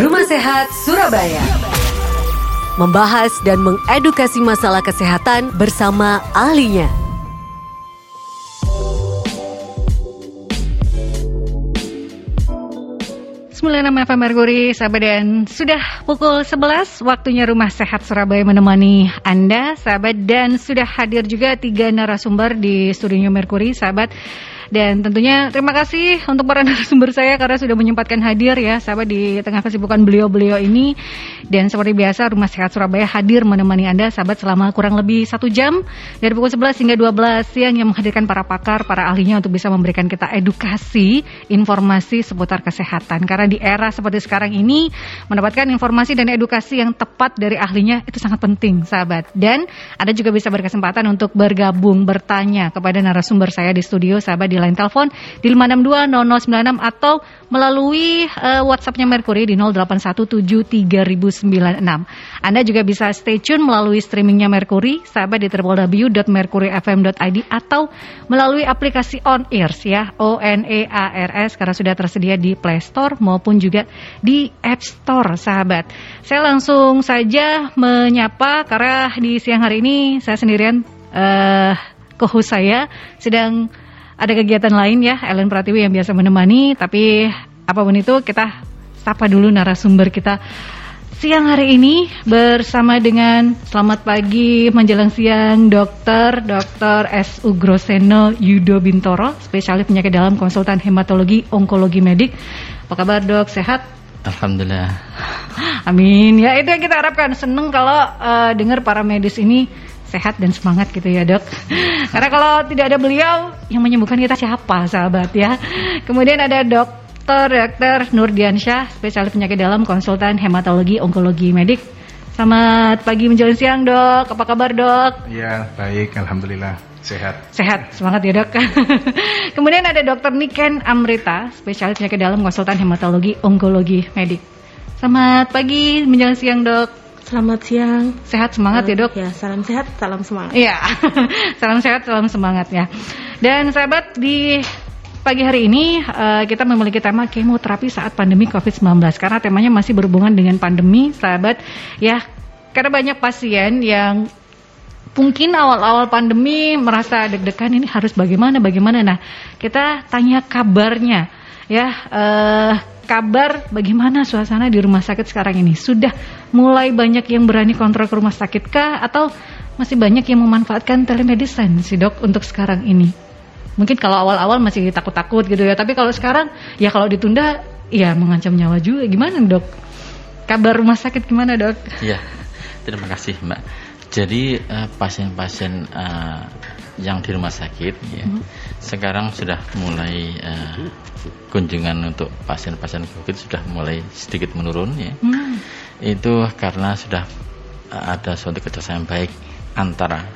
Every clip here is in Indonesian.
Rumah Sehat Surabaya. Membahas dan mengedukasi masalah kesehatan bersama ahlinya. Sembilan FM Merkuri, sahabat dan sudah pukul 11 waktunya Rumah Sehat Surabaya menemani Anda, sahabat dan sudah hadir juga tiga narasumber di studio Merkuri, sahabat. Dan tentunya terima kasih untuk para narasumber saya karena sudah menyempatkan hadir ya sahabat di tengah kesibukan beliau-beliau ini. Dan seperti biasa Rumah Sehat Surabaya hadir menemani Anda sahabat selama kurang lebih satu jam dari pukul 11 hingga 12 siang yang menghadirkan para pakar, para ahlinya untuk bisa memberikan kita edukasi, informasi seputar kesehatan. Karena di era seperti sekarang ini mendapatkan informasi dan edukasi yang tepat dari ahlinya itu sangat penting sahabat. Dan Anda juga bisa berkesempatan untuk bergabung, bertanya kepada narasumber saya di studio sahabat di line telepon di 5620096 atau melalui uh, WhatsAppnya Mercury di 08173096. Anda juga bisa stay tune melalui streamingnya Mercury, sahabat di www.mercuryfm.id atau melalui aplikasi On Ears ya, O N E A R S karena sudah tersedia di Play Store maupun juga di App Store, sahabat. Saya langsung saja menyapa karena di siang hari ini saya sendirian uh, kohus saya sedang ada kegiatan lain ya Ellen Pratiwi yang biasa menemani tapi apa pun itu kita sapa dulu narasumber kita siang hari ini bersama dengan selamat pagi menjelang siang dokter Dr. S. Ugroseno Yudo Bintoro spesialis penyakit dalam konsultan hematologi onkologi medik. Apa kabar dok? Sehat? Alhamdulillah. Amin. Ya itu yang kita harapkan. Seneng kalau uh, dengar para medis ini sehat dan semangat gitu ya dok. Karena kalau tidak ada beliau yang menyembuhkan kita siapa sahabat ya. Kemudian ada dokter dokter Nurdiansyah spesialis penyakit dalam konsultan hematologi onkologi medik. Selamat pagi menjelang siang dok, apa kabar dok? Iya baik, alhamdulillah sehat. Sehat, semangat ya dok. Kemudian ada dokter Niken Amrita spesialis penyakit dalam konsultan hematologi onkologi medik. Selamat pagi menjelang siang dok. Selamat siang. Sehat semangat uh, ya dok. Ya salam sehat, salam semangat. Iya, salam sehat, salam semangat ya. Dan sahabat di pagi hari ini uh, kita memiliki tema kemoterapi saat pandemi COVID-19 karena temanya masih berhubungan dengan pandemi, sahabat. Ya, karena banyak pasien yang mungkin awal-awal pandemi merasa deg-degan ini harus bagaimana, bagaimana. Nah, kita tanya kabarnya, ya. Uh, kabar bagaimana suasana di rumah sakit sekarang ini? Sudah mulai banyak yang berani kontrol ke rumah sakit kah atau masih banyak yang memanfaatkan telemedicine sih dok untuk sekarang ini? Mungkin kalau awal-awal masih takut-takut gitu ya, tapi kalau sekarang ya kalau ditunda ya mengancam nyawa juga. Gimana dok? Kabar rumah sakit gimana dok? Iya, terima kasih mbak. Jadi pasien-pasien uh, uh, yang di rumah sakit ya, hmm. sekarang sudah mulai uh, kunjungan untuk pasien-pasien COVID sudah mulai sedikit menurun ya. Hmm. Itu karena sudah uh, ada suatu kerjasama yang baik antara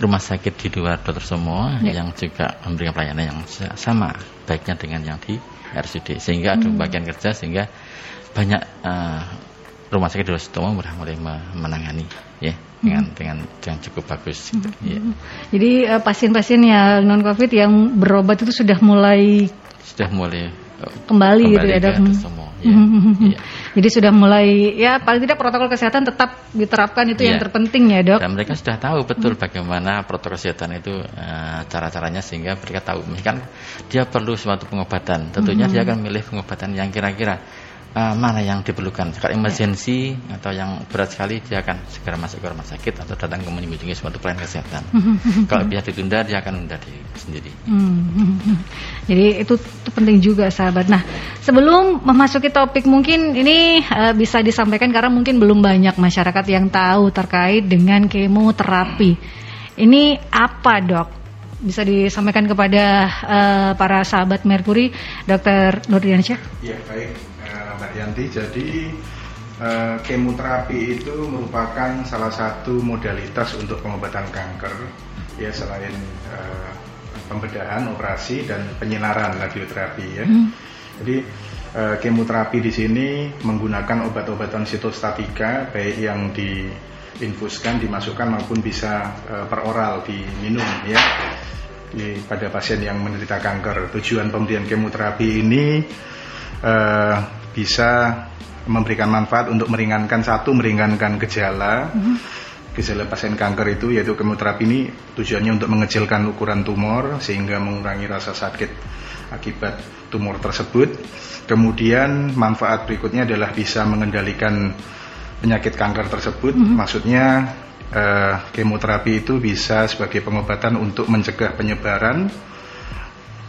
rumah sakit di luar dokter semua ya. yang juga memberikan pelayanan yang sama baiknya dengan yang di RSUD sehingga ada hmm. bagian kerja sehingga banyak uh, rumah sakit di luar Sutomo sudah mulai menangani ya dengan hmm. dengan dengan cukup bagus gitu. Hmm. Ya. Jadi pasien-pasien uh, yang non covid yang berobat itu sudah mulai sudah mulai kembali, kembali gitu ya dok. Semua, ya. ya. Jadi sudah mulai ya paling tidak protokol kesehatan tetap diterapkan itu ya. yang terpenting ya dok. Dan mereka sudah tahu betul hmm. bagaimana protokol kesehatan itu uh, cara-caranya sehingga mereka tahu. Kan dia perlu suatu pengobatan, tentunya hmm. dia akan milih pengobatan yang kira-kira uh, mana yang diperlukan. Kalau emergency ya. atau yang berat sekali dia akan segera masuk ke rumah sakit atau datang ke mengunjungi suatu pelayanan kesehatan. Kalau bisa ditunda dia akan menunda diri sendiri. Hmm. Jadi itu, itu penting juga sahabat. Nah sebelum memasuki topik mungkin ini uh, bisa disampaikan karena mungkin belum banyak masyarakat yang tahu terkait dengan kemoterapi. Ini apa dok? bisa disampaikan kepada uh, para sahabat Merkuri, Dr. Nurdiansyah? Iya, baik. Mbak Yanti. Jadi eh, kemoterapi itu merupakan salah satu modalitas untuk pengobatan kanker ya selain eh, pembedahan, operasi dan penyinaran radioterapi ya. Hmm. Jadi eh, kemoterapi di sini menggunakan obat-obatan sitostatika baik yang diinfuskan, dimasukkan maupun bisa eh, per oral diminum ya. Di, pada pasien yang menderita kanker. Tujuan pemberian kemoterapi ini uh, bisa memberikan manfaat untuk meringankan satu meringankan gejala gejala pasien kanker itu yaitu kemoterapi ini tujuannya untuk mengecilkan ukuran tumor sehingga mengurangi rasa sakit akibat tumor tersebut. Kemudian manfaat berikutnya adalah bisa mengendalikan penyakit kanker tersebut. Maksudnya eh, kemoterapi itu bisa sebagai pengobatan untuk mencegah penyebaran,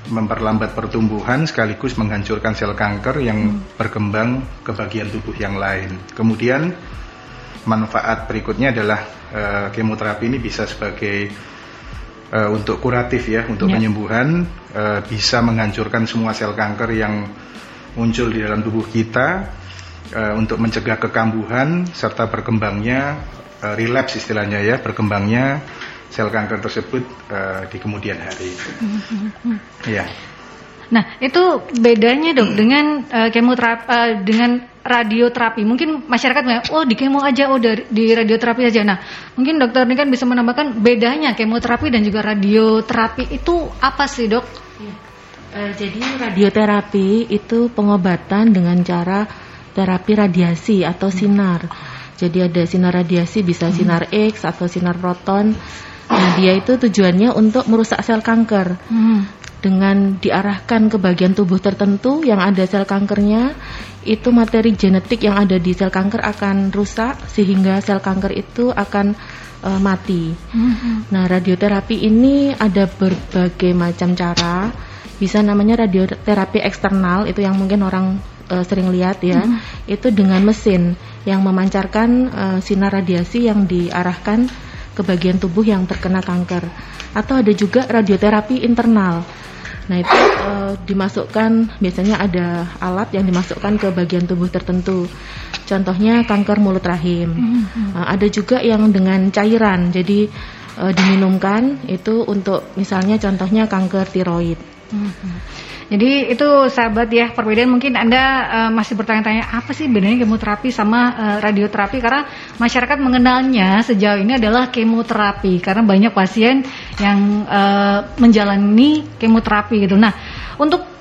memperlambat pertumbuhan sekaligus menghancurkan sel kanker yang berkembang ke bagian tubuh yang lain. Kemudian manfaat berikutnya adalah eh, kemoterapi ini bisa sebagai eh, untuk kuratif ya, untuk Ya. penyembuhan eh, bisa menghancurkan semua sel kanker yang muncul di dalam tubuh kita eh, untuk mencegah kekambuhan serta berkembangnya eh, relapse istilahnya ya, berkembangnya sel kanker tersebut eh, di kemudian hari. Ya. Nah, itu bedanya dok dengan eh, kemoterapi eh, dengan radioterapi. Mungkin masyarakat bilang, oh di kemo aja, oh dari, di radioterapi aja. Nah, mungkin dokter ini kan bisa menambahkan bedanya kemoterapi dan juga radioterapi itu apa sih dok? Eh, jadi radioterapi itu pengobatan dengan cara terapi radiasi atau sinar. Jadi ada sinar radiasi bisa sinar X atau sinar proton. Nah, dia itu tujuannya untuk merusak sel kanker. Hmm. dengan diarahkan ke bagian tubuh tertentu yang ada sel kankernya, itu materi genetik yang ada di sel kanker akan rusak sehingga sel kanker itu akan eh, mati. Nah, radioterapi ini ada berbagai macam cara. Bisa namanya radioterapi eksternal, itu yang mungkin orang eh, sering lihat ya. Itu dengan mesin yang memancarkan eh, sinar radiasi yang diarahkan ke bagian tubuh yang terkena kanker. Atau ada juga radioterapi internal. Nah itu eh, dimasukkan biasanya ada alat yang dimasukkan ke bagian tubuh tertentu. Contohnya kanker mulut rahim. Eh, ada juga yang dengan cairan, jadi eh, diminumkan itu untuk misalnya contohnya kanker tiroid. Jadi itu sahabat ya perbedaan. Mungkin Anda eh, masih bertanya-tanya apa sih bedanya kemoterapi sama eh, radioterapi? Karena masyarakat mengenalnya sejauh ini adalah kemoterapi. Karena banyak pasien yang eh, menjalani kemoterapi gitu. Nah, untuk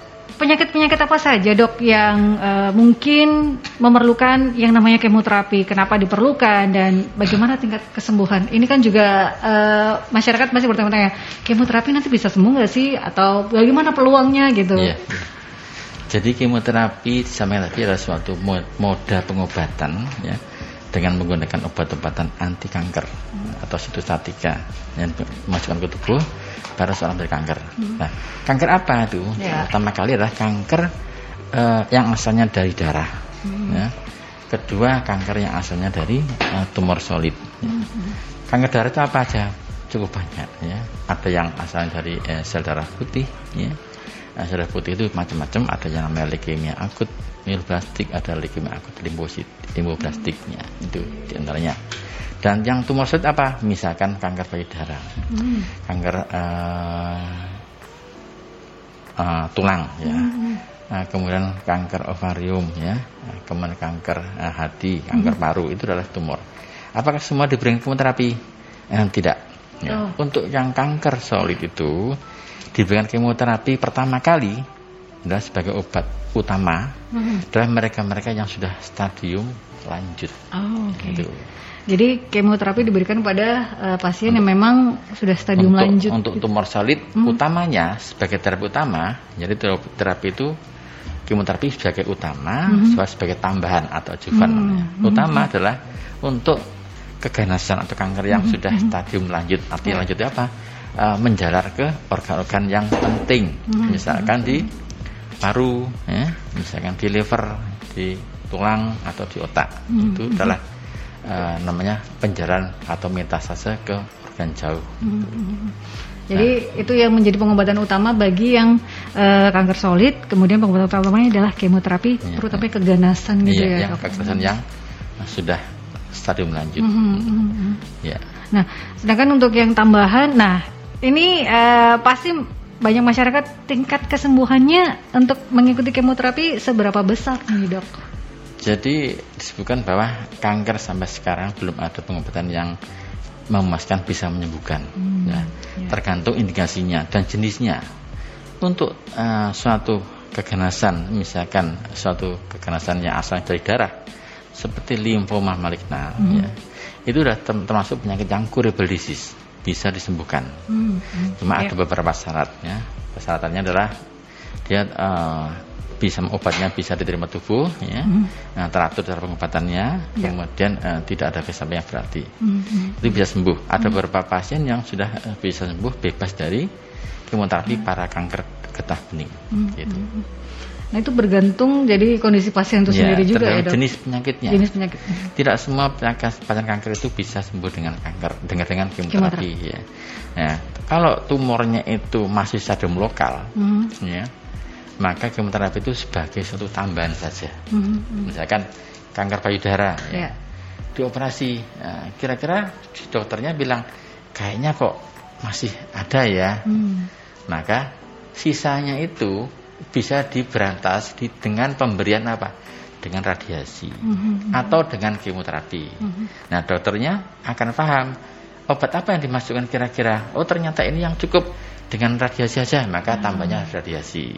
penyakit-penyakit apa saja dok yang eh, mungkin memerlukan yang namanya kemoterapi? Kenapa diperlukan dan bagaimana tingkat kesembuhan? Ini kan juga eh, masyarakat masih bertanya-tanya, kemoterapi nanti bisa sembuh nggak sih? Atau bagaimana peluangnya gitu? Iya. Jadi kemoterapi sama tadi adalah suatu mo- moda pengobatan ya dengan menggunakan obat-obatan anti kanker atau sitostatika yang dimasukkan ke tubuh pada seorang berkanker. Nah, kanker apa itu? Ya. Pertama kali adalah kanker eh, yang asalnya dari darah. Ya. Kedua, kanker yang asalnya dari eh, tumor solid. ya. Kanker darah itu apa aja? Cukup banyak ya. Ada yang asalnya dari eh, sel darah putih ya. Nah, sel darah putih itu macam-macam, ada yang namanya leukemia akut, mieloblastik, ada leukemia akut limfosit, limfoblastiknya itu di antaranya. Dan yang tumor solid apa? Misalkan kanker payudara, kanker eh, eh, tulang ya. Nah, kemudian kanker ovarium ya, Nah, kemudian kanker eh, hati, kanker paru itu adalah tumor. Apakah semua diberikan kemoterapi? Eh, tidak. Ya. Untuk yang kanker solid itu diberikan kemoterapi pertama kali adalah sebagai obat utama adalah mereka-mereka yang sudah stadium lanjut. Oh, oke. Gitu. Jadi kemoterapi diberikan pada eh, pasien yang memang sudah stadium untuk, lanjut. Untuk gitu. tumor solid Hmm. utamanya sebagai terapi utama, jadi terapi, terapi itu kemoterapi sebagai utama, Hmm. sebagai- tambahan atau adjuvan Hmm. namanya. Utama adalah untuk keganasan atau kanker yang Hmm. sudah stadium lanjut. Artinya lanjutnya apa? Eh, menjalar ke organ-organ yang penting, Hmm. misalkan di paru, ya, misalkan di liver, di tulang atau di otak. Hmm. Itu adalah eh, namanya penjalan atau metastase ke organ jauh. Jadi itu yang menjadi pengobatan utama bagi yang eh, kanker solid. Kemudian pengobatan utamanya adalah kemoterapi, Iya. terutama keganasan gitu Iya, ya. yang dok. kekerasan yang sudah stadium lanjut. Mhm, mhm, mhm. Ya. Nah, sedangkan untuk yang tambahan, nah ini eh, pasti banyak masyarakat tingkat kesembuhannya untuk mengikuti kemoterapi seberapa besar nih dok? Jadi disebutkan bahwa kanker sampai sekarang belum ada pengobatan yang memuaskan bisa menyembuhkan. Hmm, ya. ya. Tergantung indikasinya dan jenisnya. Untuk eh, suatu keganasan, misalkan suatu keganasan yang asal dari darah, seperti limfoma maligna, Mhm. ya, itu sudah termasuk penyakit yang curable disease, bisa disembuhkan. Hmm, hmm. Cuma Ya. ada beberapa syaratnya. Persyaratannya adalah dia eh, bisa obatnya bisa diterima tubuh, ya, Mhm. nah, teratur cara pengobatannya, Ya. kemudian eh, tidak ada efek samping yang berarti. Hmm, hmm. Itu bisa sembuh. Ada beberapa pasien yang sudah eh, bisa sembuh bebas dari kemoterapi para kanker getah bening. Hmm, Gitu. hmm. Nah itu bergantung jadi kondisi pasien itu Ya, sendiri juga ya dok. jenis penyakitnya. Jenis penyakit. Tidak semua penyakit pasien kanker itu bisa sembuh dengan kanker dengan dengan kemoterapi. Ya. Nah, kalau tumornya itu masih stadium lokal, Hmm, ya, maka kemoterapi itu sebagai suatu tambahan saja. hmm, hmm. Misalkan kanker payudara, Ya. ya, dioperasi, Nah, kira-kira dokternya bilang kayaknya kok masih ada ya, Hmm. maka sisanya itu bisa diberantas di, dengan pemberian apa? Dengan radiasi Hmm, atau dengan kemoterapi. hmm. Nah, dokternya akan paham obat apa yang dimasukkan kira-kira. Oh, ternyata ini yang cukup dengan radiasi saja, maka tambahnya radiasi.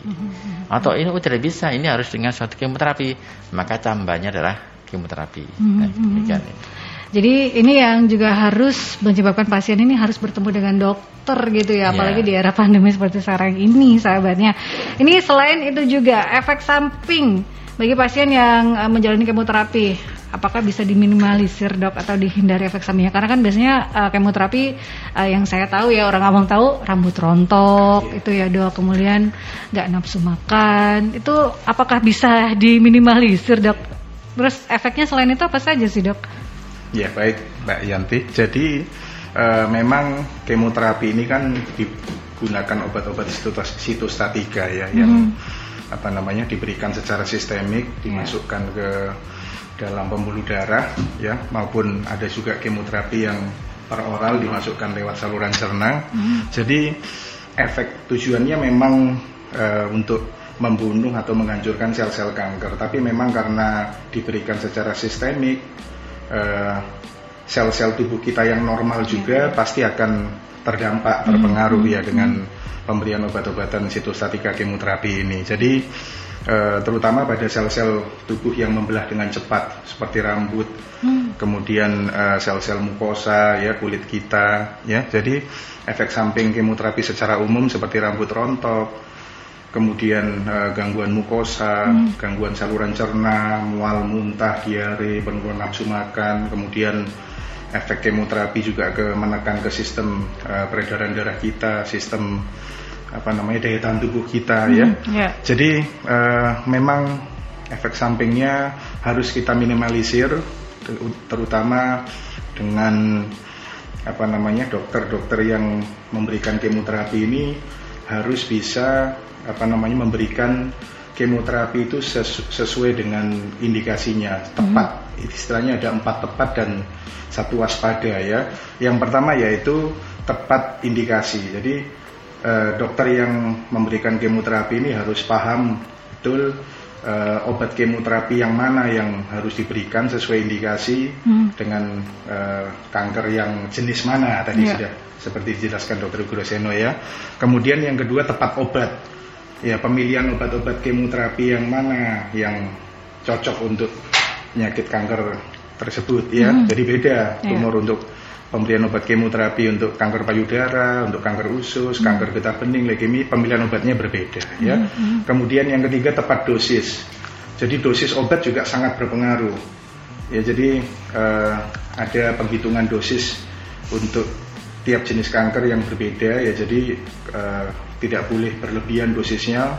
Atau ini tidak bisa, ini harus dengan suatu kemoterapi, maka tambahnya adalah kemoterapi. Nah, demikian. Jadi ini yang juga harus menyebabkan pasien ini harus bertemu dengan dokter gitu ya, Iya. apalagi di era pandemi seperti sekarang ini, sahabatnya. Ini selain itu juga efek samping bagi pasien yang eh, menjalani kemoterapi, apakah bisa diminimalisir dok atau dihindari efek sampingnya? Karena kan biasanya eh, kemoterapi eh, yang saya tahu ya orang abang tahu rambut rontok itu ya dok, kemudian nggak nafsu makan, itu apakah bisa diminimalisir dok? Terus efeknya selain itu apa saja sih dok? Ya baik Mbak Yanti. Jadi eh, memang kemoterapi ini kan digunakan obat-obat sitos- sitostatika ya yang apa namanya diberikan secara sistemik, dimasukkan ke dalam pembuluh darah ya maupun ada juga kemoterapi yang per oral dimasukkan lewat saluran cerna. Jadi efek tujuannya memang eh, untuk membunuh atau menghancurkan sel-sel kanker, tapi memang karena diberikan secara sistemik eh, sel-sel tubuh kita yang normal juga pasti akan terdampak terpengaruh ya dengan pemberian obat-obatan sitostatika kemoterapi ini. Jadi terutama pada sel-sel tubuh yang membelah dengan cepat seperti rambut, kemudian eh, sel-sel mukosa ya kulit kita ya. Jadi efek samping kemoterapi secara umum seperti rambut rontok, kemudian eh, gangguan mukosa, gangguan saluran cerna, mual muntah, diare, penurunan nafsu makan, kemudian efek kemoterapi juga ke menekan ke sistem eh, peredaran darah kita, sistem apa namanya daya tahan tubuh kita ya. ya. Jadi eh, memang efek sampingnya harus kita minimalisir, ter- terutama dengan apa namanya dokter-dokter yang memberikan kemoterapi ini harus bisa apa namanya memberikan kemoterapi itu sesu- sesuai dengan indikasinya tepat istilahnya ada empat tepat dan satu waspada ya yang pertama yaitu tepat indikasi jadi eh, dokter yang memberikan kemoterapi ini harus paham betul eh, obat kemoterapi yang mana yang harus diberikan sesuai indikasi Hmm. dengan eh, kanker yang jenis mana tadi Ya. sudah seperti dijelaskan dokter Groseno ya. Kemudian yang kedua tepat obat. Ya pemilihan obat-obat kemoterapi yang mana yang cocok untuk penyakit kanker tersebut ya. Hmm. Jadi beda Ya. tumor untuk pemberian obat kemoterapi untuk kanker payudara, untuk kanker usus, Hmm. kanker getah bening, leukemia, pemilihan obatnya berbeda ya. Kemudian yang ketiga tepat dosis. Jadi dosis obat juga sangat berpengaruh. Ya jadi eh, ada penghitungan dosis untuk tiap jenis kanker yang berbeda ya jadi eh, tidak boleh berlebihan dosisnya.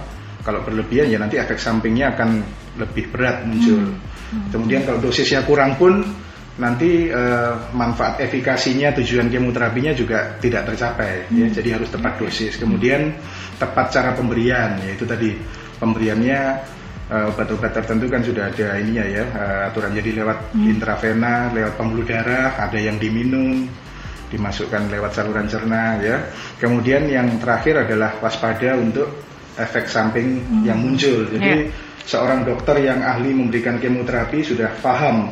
Kalau berlebihan ya nanti efek sampingnya akan lebih berat muncul. Kemudian kalau dosisnya kurang pun nanti eh, manfaat efikasinya tujuan kemoterapinya juga tidak tercapai. Ya jadi harus tepat dosis. Kemudian tepat cara pemberian. Yaitu tadi. Pemberiannya eh, obat-obat tertentu kan sudah ada ininya ya eh, aturan. Jadi lewat intravena lewat pembuluh darah ada yang diminum dimasukkan lewat saluran cerna ya. Kemudian yang terakhir adalah waspada untuk efek samping yang muncul. Jadi Ya. seorang dokter yang ahli memberikan kemoterapi sudah paham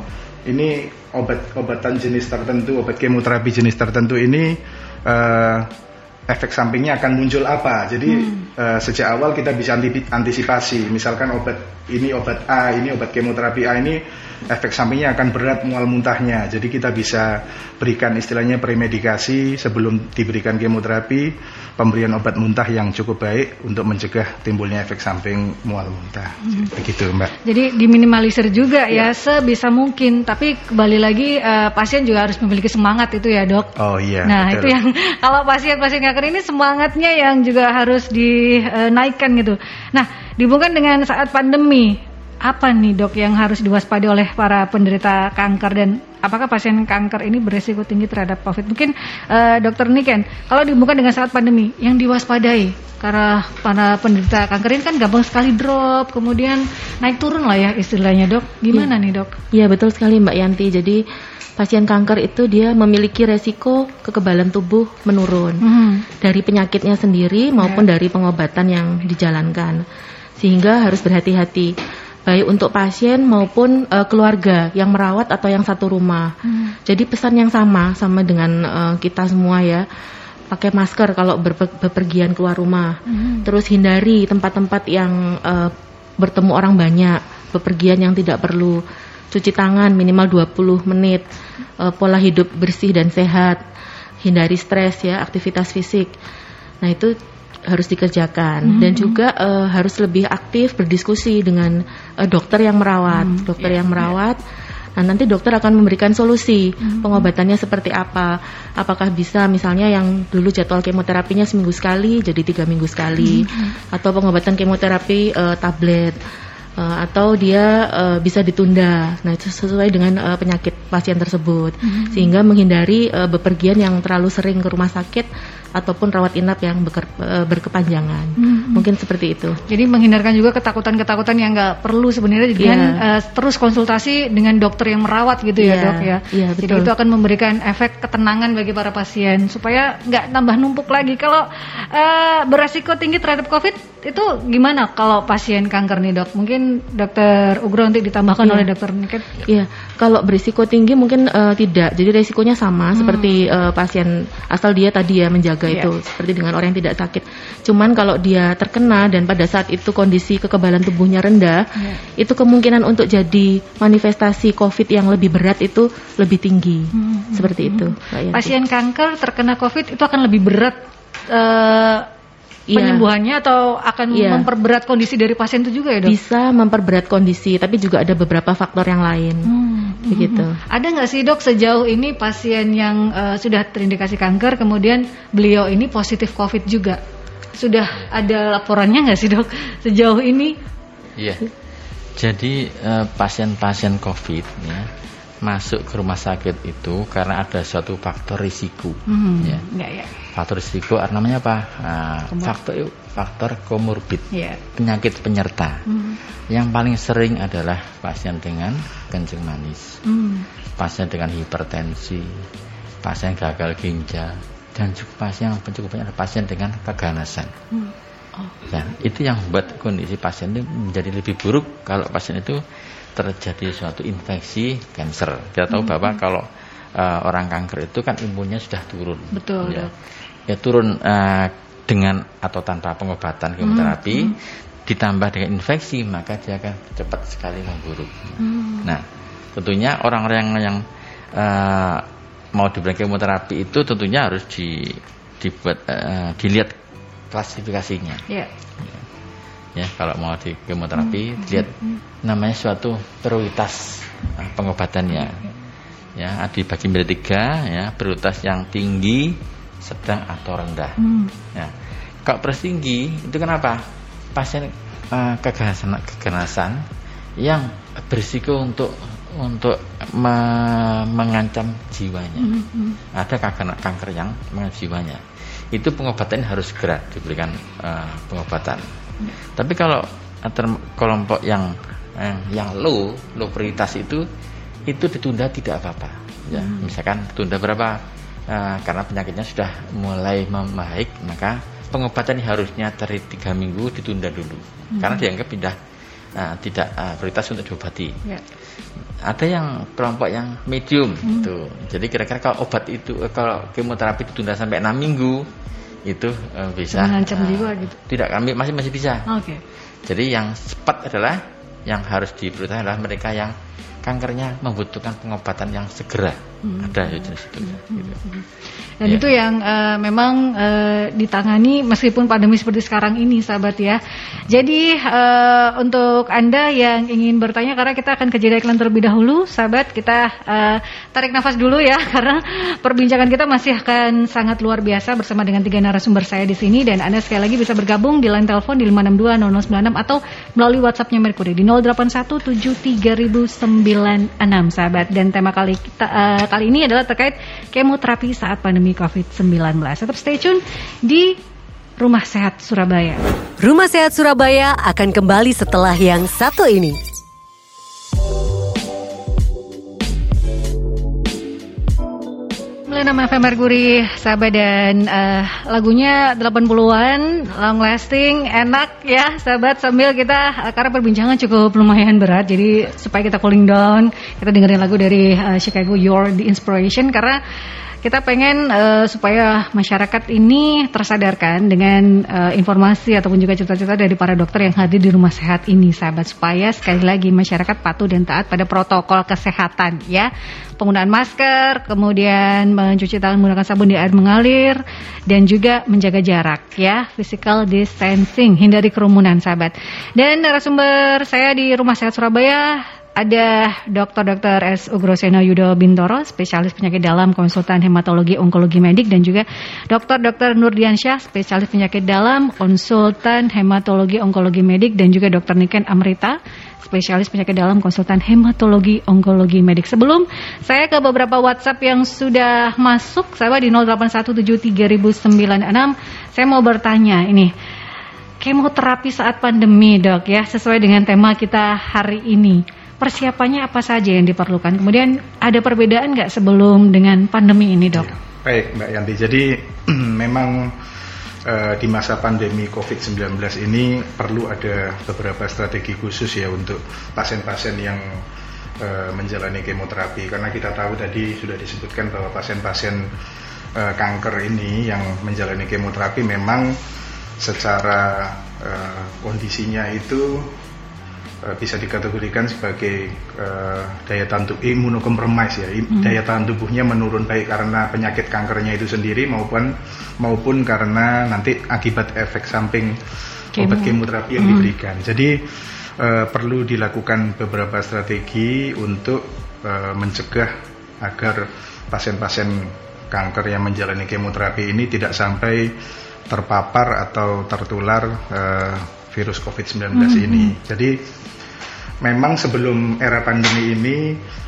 ini obat-obatan jenis tertentu, obat kemoterapi jenis tertentu ini eh, efek sampingnya akan muncul apa. Jadi hmm. uh, sejak awal kita bisa antisipasi. Misalkan obat ini obat A, ini obat kemoterapi A ini efek sampingnya akan berat mual muntahnya. Jadi kita bisa berikan istilahnya premedikasi sebelum diberikan kemoterapi, pemberian obat muntah yang cukup baik untuk mencegah timbulnya efek samping mual muntah. Hmm. Begitu, Mbak. Jadi diminimalisir juga ya, ya sebisa mungkin. Tapi kembali lagi uh, pasien juga harus memiliki semangat itu ya, Dok. Oh iya. Nah, betul. itu yang kalau pasien-pasien kanker ini semangatnya yang juga harus dinaikkan gitu. Nah, dihubungkan dengan saat pandemi, apa nih dok yang harus diwaspadai oleh para penderita kanker dan apakah pasien kanker ini beresiko tinggi terhadap COVID? Mungkin uh, dokter Niken, kalau dihubungkan dengan saat pandemi, yang diwaspadai karena para penderita kanker ini kan gampang sekali drop, kemudian naik turun lah ya istilahnya dok. Gimana ya. nih dok? Iya betul sekali Mbak Yanti. Jadi pasien kanker itu dia memiliki resiko kekebalan tubuh menurun hmm. dari penyakitnya sendiri maupun yeah. dari pengobatan yang dijalankan sehingga harus berhati-hati baik untuk pasien maupun uh, keluarga yang merawat atau yang satu rumah. Hmm. Jadi pesan yang sama sama dengan uh, kita semua ya. Pakai masker kalau berpergian keluar rumah. Hmm. Terus hindari tempat-tempat yang uh, bertemu orang banyak, bepergian yang tidak perlu cuci tangan minimal 20 menit, uh, pola hidup bersih dan sehat, hindari stres ya, aktivitas fisik. Nah, itu harus dikerjakan mm -hmm. dan juga uh, harus lebih aktif berdiskusi dengan uh, dokter yang merawat, mm -hmm. dokter yeah, yang merawat. Yeah. Nah, nanti dokter akan memberikan solusi hmm. pengobatannya seperti apa. Apakah bisa misalnya yang dulu jadwal kemoterapinya seminggu sekali jadi tiga minggu sekali, hmm. atau pengobatan kemoterapi uh, tablet uh, atau dia uh, bisa ditunda. Nah, itu sesuai dengan uh, penyakit pasien tersebut. Hmm. Sehingga menghindari uh, bepergian yang terlalu sering ke rumah sakit ataupun rawat inap yang beker, berkepanjangan. Hmm. Mungkin seperti itu. Jadi menghindarkan juga ketakutan-ketakutan yang nggak perlu sebenarnya dengan yeah. uh, terus konsultasi dengan dokter yang merawat gitu ya, yeah. Dok ya. Yeah, betul. Jadi itu akan memberikan efek ketenangan bagi para pasien supaya nggak tambah numpuk lagi. Kalau uh, beresiko tinggi terhadap COVID itu gimana kalau pasien kanker nih, Dok? Mungkin mungkin dokter Ugro nanti ditambahkan yeah. oleh dokter Niken. Iya, kalau berisiko tinggi mungkin uh, tidak. Jadi resikonya sama hmm. seperti uh, pasien asal dia tadi ya menjaga yeah. itu seperti dengan orang yang tidak sakit. Cuman kalau dia terkena dan pada saat itu kondisi kekebalan tubuhnya rendah, yeah. itu kemungkinan untuk jadi manifestasi COVID yang lebih berat itu lebih tinggi. Hmm. Seperti hmm. itu. Pasien kanker terkena COVID itu akan lebih berat uh, Iya. penyembuhannya atau akan yeah. memperberat kondisi dari pasien itu juga ya dok? Bisa memperberat kondisi, tapi juga ada beberapa faktor yang lain. Hmm. Begitu. Hmm. Ada nggak sih dok sejauh ini pasien yang uh, sudah terindikasi kanker, kemudian beliau ini positif COVID juga? Sudah ada laporannya nggak sih dok sejauh ini? Iya. Jadi uh, pasien-pasien COVID ya masuk ke rumah sakit itu karena ada suatu faktor risiko. Hmm, ya. Enggak, ya. Faktor risiko namanya apa? Nah, faktor faktor komorbid, yeah. penyakit penyerta. Hmm. Yang paling sering adalah pasien dengan kencing manis, hmm. pasien dengan hipertensi, pasien gagal ginjal, dan juga pasien yang cukup banyak adalah pasien dengan keganasan. Hmm. Oh. Dan itu yang membuat kondisi pasien itu menjadi lebih buruk kalau pasien itu terjadi suatu infeksi kanker. Kita tahu hmm. bahwa kalau uh, orang kanker itu kan imunnya sudah turun. Betul. Ya, ya turun uh, dengan atau tanpa pengobatan kemoterapi, hmm. ditambah dengan infeksi maka dia akan cepat sekali memburuk. Hmm. Nah, tentunya orang-orang yang uh, mau diberikan kemoterapi itu tentunya harus di dibuat uh, dilihat klasifikasinya. Yeah. Ya ya kalau mau di kemoterapi hmm. lihat hmm. namanya suatu prioritas pengobatannya ya dibagi menjadi tiga ya prioritas yang tinggi sedang atau rendah hmm. ya kalau tinggi itu kenapa pasien uh, keganasan keganasan yang berisiko untuk untuk me mengancam jiwanya hmm. hmm. ada kanker kanker yang mengancam jiwanya itu pengobatan harus segera diberikan uh, pengobatan tapi kalau antar kelompok yang eh, yang low, low prioritas itu itu ditunda tidak apa-apa. Ya, hmm. misalkan tunda berapa? Uh, karena penyakitnya sudah mulai membaik, maka pengobatan harusnya dari tiga minggu ditunda dulu, hmm. karena dianggap tidak uh, tidak uh, prioritas untuk diobati. Yeah. Ada yang kelompok yang medium, hmm. itu. Jadi kira-kira kalau obat itu, kalau kemoterapi ditunda sampai enam minggu, itu uh, bisa mengancam uh, jiwa gitu. Tidak, kami masih masih bisa. Oke. Okay. Jadi yang cepat adalah yang harus diprioritaskan adalah mereka yang kankernya membutuhkan pengobatan yang segera. Hmm. Ada ya jenis itu. Hmm. Gitu. Dan ya. itu yang uh, memang uh, ditangani meskipun pandemi seperti sekarang ini, sahabat ya. Jadi uh, untuk anda yang ingin bertanya, karena kita akan ke jeda iklan terlebih dahulu, sahabat kita uh, tarik nafas dulu ya, karena perbincangan kita masih akan sangat luar biasa bersama dengan tiga narasumber saya di sini dan anda sekali lagi bisa bergabung di line telepon di 5620096 atau melalui WhatsAppnya Mercury di 08173096 sahabat. Dan tema kali kita uh, kali ini adalah terkait kemoterapi saat pandemi COVID-19. Tetap stay tune di Rumah Sehat Surabaya. Rumah Sehat Surabaya akan kembali setelah yang satu ini. 96 FM Mercury, sahabat dan uh, lagunya 80-an, long lasting, enak ya sahabat. Sambil kita uh, karena perbincangan cukup lumayan berat jadi supaya kita cooling down, kita dengerin lagu dari uh, Chicago Your the Inspiration. Karena kita pengen uh, supaya masyarakat ini tersadarkan dengan uh, informasi ataupun juga cerita-cerita dari para dokter yang hadir di rumah sehat ini, sahabat, supaya sekali lagi masyarakat patuh dan taat pada protokol kesehatan, ya, penggunaan masker, kemudian mencuci tangan menggunakan sabun di air mengalir, dan juga menjaga jarak, ya, physical distancing, hindari kerumunan, sahabat. Dan narasumber saya di rumah sehat Surabaya ada Dr. Dr. S. Ugroseno Yudo Bintoro, spesialis penyakit dalam, konsultan hematologi onkologi medik dan juga Dr. Dr. Nurdiansyah, spesialis penyakit dalam, konsultan hematologi onkologi medik dan juga Dr. Niken Amrita, spesialis penyakit dalam, konsultan hematologi onkologi medik. Sebelum saya ke beberapa WhatsApp yang sudah masuk, saya di 08173096, saya mau bertanya ini kemoterapi saat pandemi dok ya sesuai dengan tema kita hari ini persiapannya apa saja yang diperlukan? Kemudian ada perbedaan nggak sebelum dengan pandemi ini dok? Ya, baik Mbak Yanti, jadi memang uh, di masa pandemi COVID-19 ini perlu ada beberapa strategi khusus ya untuk pasien-pasien yang uh, menjalani kemoterapi karena kita tahu tadi sudah disebutkan bahwa pasien-pasien uh, kanker ini yang menjalani kemoterapi memang secara uh, kondisinya itu Eh, bisa dikategorikan sebagai uh, daya tahan tubuh imunokompromis ya hmm. daya tahan tubuhnya menurun baik karena penyakit kankernya itu sendiri maupun maupun karena nanti akibat efek samping Kemo. obat kemoterapi yang hmm. diberikan jadi uh, perlu dilakukan beberapa strategi untuk uh, mencegah agar pasien-pasien kanker yang menjalani kemoterapi ini tidak sampai terpapar atau tertular uh, virus COVID-19 hmm. ini. Jadi memang sebelum era pandemi ini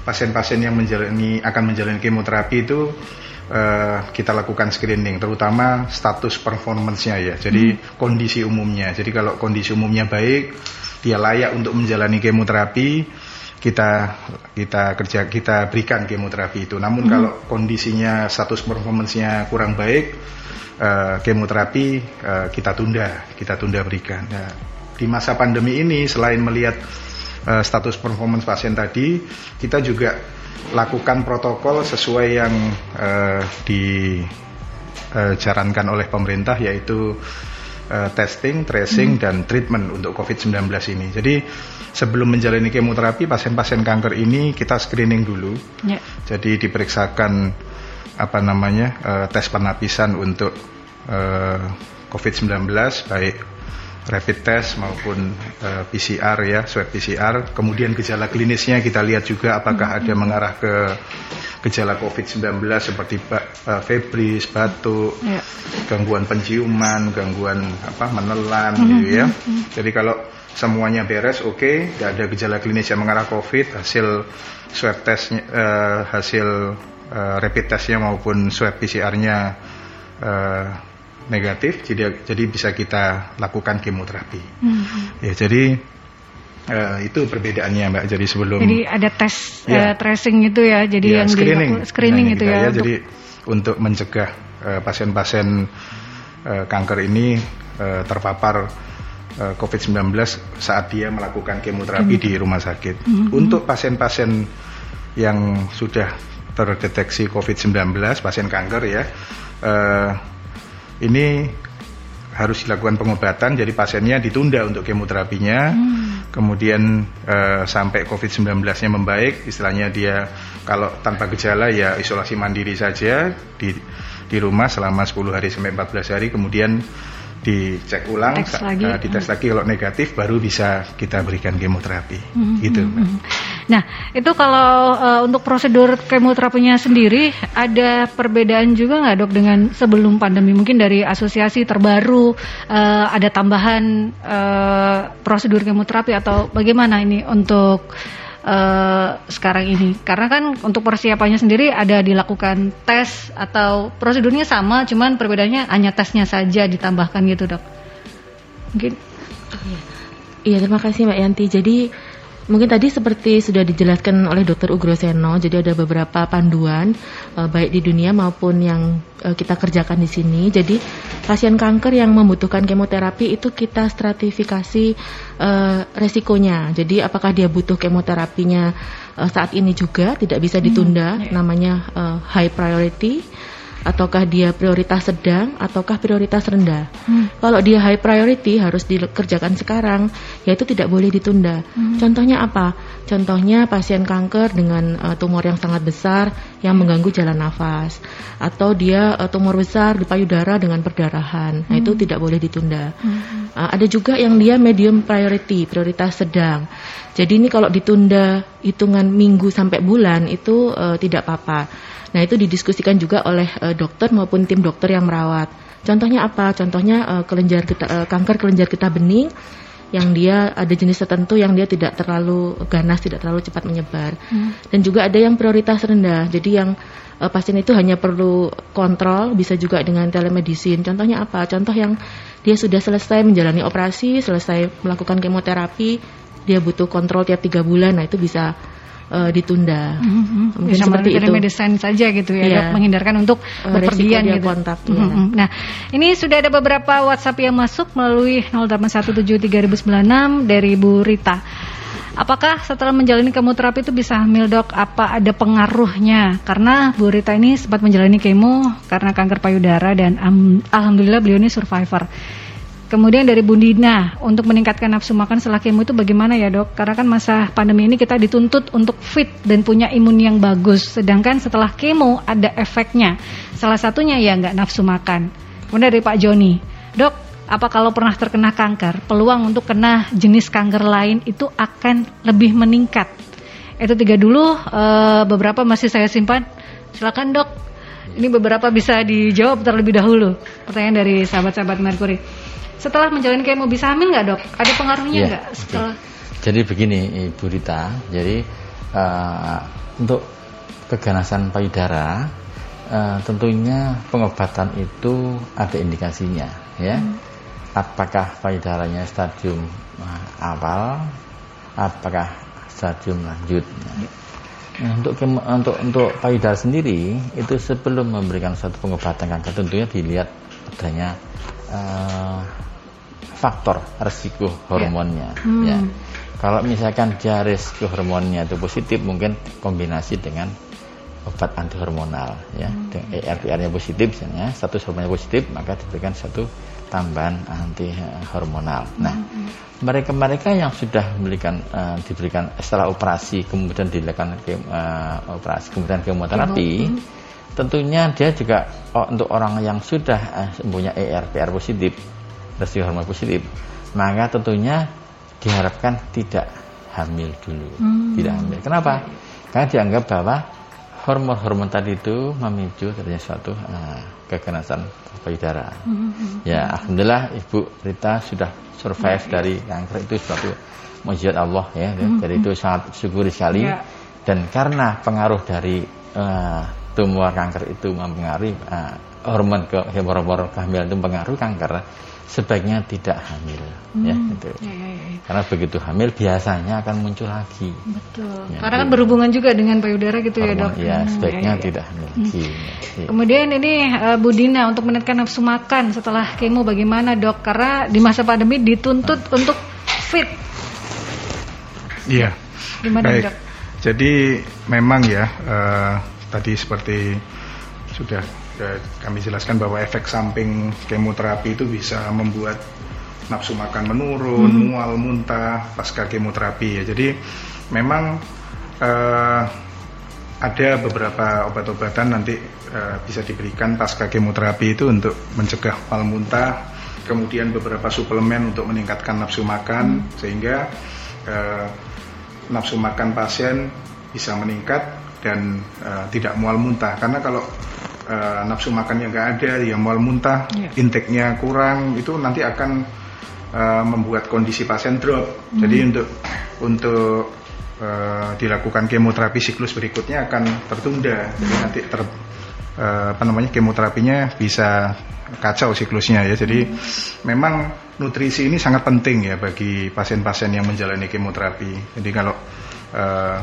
pasien-pasien yang menjalani akan menjalani kemoterapi itu uh, kita lakukan screening terutama status performance-nya ya. Jadi hmm. kondisi umumnya. Jadi kalau kondisi umumnya baik, dia layak untuk menjalani kemoterapi, kita kita kerja kita berikan kemoterapi itu. Namun hmm. kalau kondisinya status performance-nya kurang baik, uh, kemoterapi uh, kita tunda, kita tunda berikan. Nah, di masa pandemi ini selain melihat uh, status performance pasien tadi, kita juga lakukan protokol sesuai yang uh, dijarankan oleh pemerintah yaitu uh, testing, tracing, hmm. dan treatment untuk COVID-19 ini. Jadi sebelum menjalani kemoterapi, pasien-pasien kanker ini kita screening dulu. Yeah. Jadi diperiksakan apa namanya uh, tes penapisan untuk uh, COVID-19 baik rapid test maupun uh, eh, PCR ya, swab PCR. Kemudian gejala klinisnya kita lihat juga apakah ada mengarah ke gejala COVID-19 seperti uh, febris, batuk, ya. gangguan penciuman, gangguan apa menelan mm -hmm. gitu ya. Jadi kalau semuanya beres oke, okay, tidak ada gejala klinis yang mengarah COVID, hasil swab testnya uh, hasil uh, rapid testnya maupun swab PCR-nya uh, negatif jadi jadi bisa kita lakukan kemoterapi. Hmm. Ya jadi uh, itu perbedaannya mbak. Jadi sebelum jadi ada tes ya, uh, tracing itu ya. Jadi ya, yang screening, di, screening itu ya. ya untuk... Jadi untuk mencegah uh, pasien-pasien uh, kanker ini uh, terpapar uh, COVID-19 saat dia melakukan kemoterapi hmm. di rumah sakit. Hmm. Untuk pasien-pasien yang sudah terdeteksi COVID-19 pasien kanker ya. Uh, ini harus dilakukan pengobatan jadi pasiennya ditunda untuk kemoterapinya. Kemudian eh, sampai COVID-19-nya membaik istilahnya dia kalau tanpa gejala ya isolasi mandiri saja di di rumah selama 10 hari sampai 14 hari. Kemudian dicek ulang lagi. eh, dites lagi kalau negatif baru bisa kita berikan kemoterapi Hmm, gitu Mbak. Nah, itu kalau eh, untuk prosedur kemoterapinya sendiri ada perbedaan juga nggak dok dengan sebelum pandemi? Mungkin dari asosiasi terbaru eh, ada tambahan eh, prosedur kemoterapi atau bagaimana ini untuk eh, sekarang ini? Karena kan untuk persiapannya sendiri ada dilakukan tes atau prosedurnya sama, cuman perbedaannya hanya tesnya saja ditambahkan gitu dok. Mungkin Iya, terima kasih Mbak Yanti. Jadi mungkin tadi seperti sudah dijelaskan oleh Dr. Ugroseno, jadi ada beberapa panduan eh, baik di dunia maupun yang eh, kita kerjakan di sini. Jadi pasien kanker yang membutuhkan kemoterapi itu kita stratifikasi eh, resikonya. Jadi apakah dia butuh kemoterapinya eh, saat ini juga tidak bisa ditunda, namanya eh, high priority ataukah dia prioritas sedang ataukah prioritas rendah. Kalau dia high priority harus dikerjakan sekarang, yaitu tidak boleh ditunda. Contohnya apa? Contohnya pasien kanker dengan eh, tumor yang sangat besar yang mengganggu jalan nafas atau dia eh, tumor besar di payudara dengan perdarahan. Nah, itu tidak boleh ditunda. Eh, ada juga yang dia medium priority, prioritas sedang. Jadi ini kalau ditunda hitungan minggu sampai bulan itu eh, tidak apa-apa. Nah, itu didiskusikan juga oleh eh, dokter maupun tim dokter yang merawat. Contohnya apa? Contohnya eh, kelenjar getah- eh, kanker kelenjar getah bening yang dia ada jenis tertentu yang dia tidak terlalu ganas, tidak terlalu cepat menyebar. Dan juga ada yang prioritas rendah. Jadi yang eh, pasien itu hanya perlu kontrol, bisa juga dengan telemedicine. Contohnya apa? Contoh yang dia sudah selesai menjalani operasi, selesai melakukan kemoterapi, dia butuh kontrol tiap tiga bulan. Nah, itu bisa eh, ditunda. Mungkin bisa seperti itu. saja gitu ya dok, menghindarkan untuk Eh, berpergian gitu. kontak, iya. Mhm. Nah, ini sudah ada beberapa WhatsApp yang masuk melalui 08173096 dari Bu Rita. Apakah setelah menjalani kemoterapi itu bisa hamil dok? Apa ada pengaruhnya? Karena Bu Rita ini sempat menjalani kemo karena kanker payudara dan am- alhamdulillah beliau ini survivor. Kemudian dari Bundina untuk meningkatkan nafsu makan setelah kemo itu bagaimana ya dok? Karena kan masa pandemi ini kita dituntut untuk fit dan punya imun yang bagus. Sedangkan setelah kemo ada efeknya. Salah satunya ya nggak nafsu makan. Kemudian dari Pak Joni, dok, apa kalau pernah terkena kanker, peluang untuk kena jenis kanker lain itu akan lebih meningkat? Itu tiga dulu, eh, beberapa masih saya simpan. Silakan dok. Ini beberapa bisa dijawab terlebih dahulu. Pertanyaan dari sahabat-sahabat Mercury. Setelah menjalani kemo bisa hamil nggak dok? Ada pengaruhnya Iya, nggak oke. setelah? Jadi begini Ibu Rita, jadi eh, untuk keganasan payudara eh, tentunya pengobatan itu ada indikasinya ya. Apakah payudaranya stadium eh, awal, apakah stadium lanjut. Nah, untuk kemo- untuk untuk payudara sendiri itu sebelum memberikan suatu pengobatan kanker tentunya dilihat adanya eh, faktor resiko hormonnya ya. Kalau misalkan dia resiko hormonnya itu positif mungkin kombinasi dengan obat anti hormonal ya. Dengan ERPR-nya positif misalnya, status hormonnya positif maka diberikan satu tambahan anti hormonal. Nah, mereka-mereka yang sudah memberikan eh, diberikan setelah operasi kemudian dilakukan ke, eh, operasi kemudian kemoterapi tentunya dia juga oh, untuk orang yang sudah eh, punya ERPR positif resiko hormon positif maka tentunya diharapkan tidak hamil dulu. Tidak hamil. Kenapa? Karena dianggap bahwa hormon-hormon tadi itu memicu terjadi suatu eh, keganasan payudara. Ya alhamdulillah ibu Rita sudah survive dari kanker itu suatu mujizat Allah ya. Jadi itu sangat syukuri sekali. Ya. dan karena pengaruh dari eh, tumor kanker itu mempengaruhi eh, hormon ke hormon kehamilan itu mempengaruhi kanker sebaiknya tidak hamil ya itu Ya, ya, ya, ya. karena begitu hamil biasanya akan muncul lagi Betul. Ya, Karena kan iya. berhubungan juga dengan payudara gitu ya dok. ya Hmm, sebaiknya ya, ya. tidak hamil lagi Ya. Kemudian ini eh, Bu Dina untuk menekan nafsu makan setelah kemo bagaimana dok? Karena di masa pandemi dituntut untuk fit. Iya. Gimana Baik. dok? Jadi memang ya eh, tadi seperti sudah kami jelaskan bahwa efek samping kemoterapi itu bisa membuat nafsu makan menurun, hmm. mual, muntah pasca kemoterapi ya. Jadi memang uh, ada beberapa obat-obatan nanti uh, bisa diberikan pasca kemoterapi itu untuk mencegah mual muntah, kemudian beberapa suplemen untuk meningkatkan nafsu makan hmm. sehingga uh, nafsu makan pasien bisa meningkat dan uh, tidak mual muntah karena kalau uh, nafsu makannya nggak ada, ya mual muntah, yeah. intake-nya kurang, itu nanti akan uh, membuat kondisi pasien drop. Mm. Jadi untuk untuk uh, dilakukan kemoterapi siklus berikutnya akan tertunda. Jadi hmm. nanti ter uh, apa namanya kemoterapinya bisa kacau siklusnya ya. Jadi hmm. memang nutrisi ini sangat penting ya bagi pasien-pasien yang menjalani kemoterapi. Jadi kalau uh,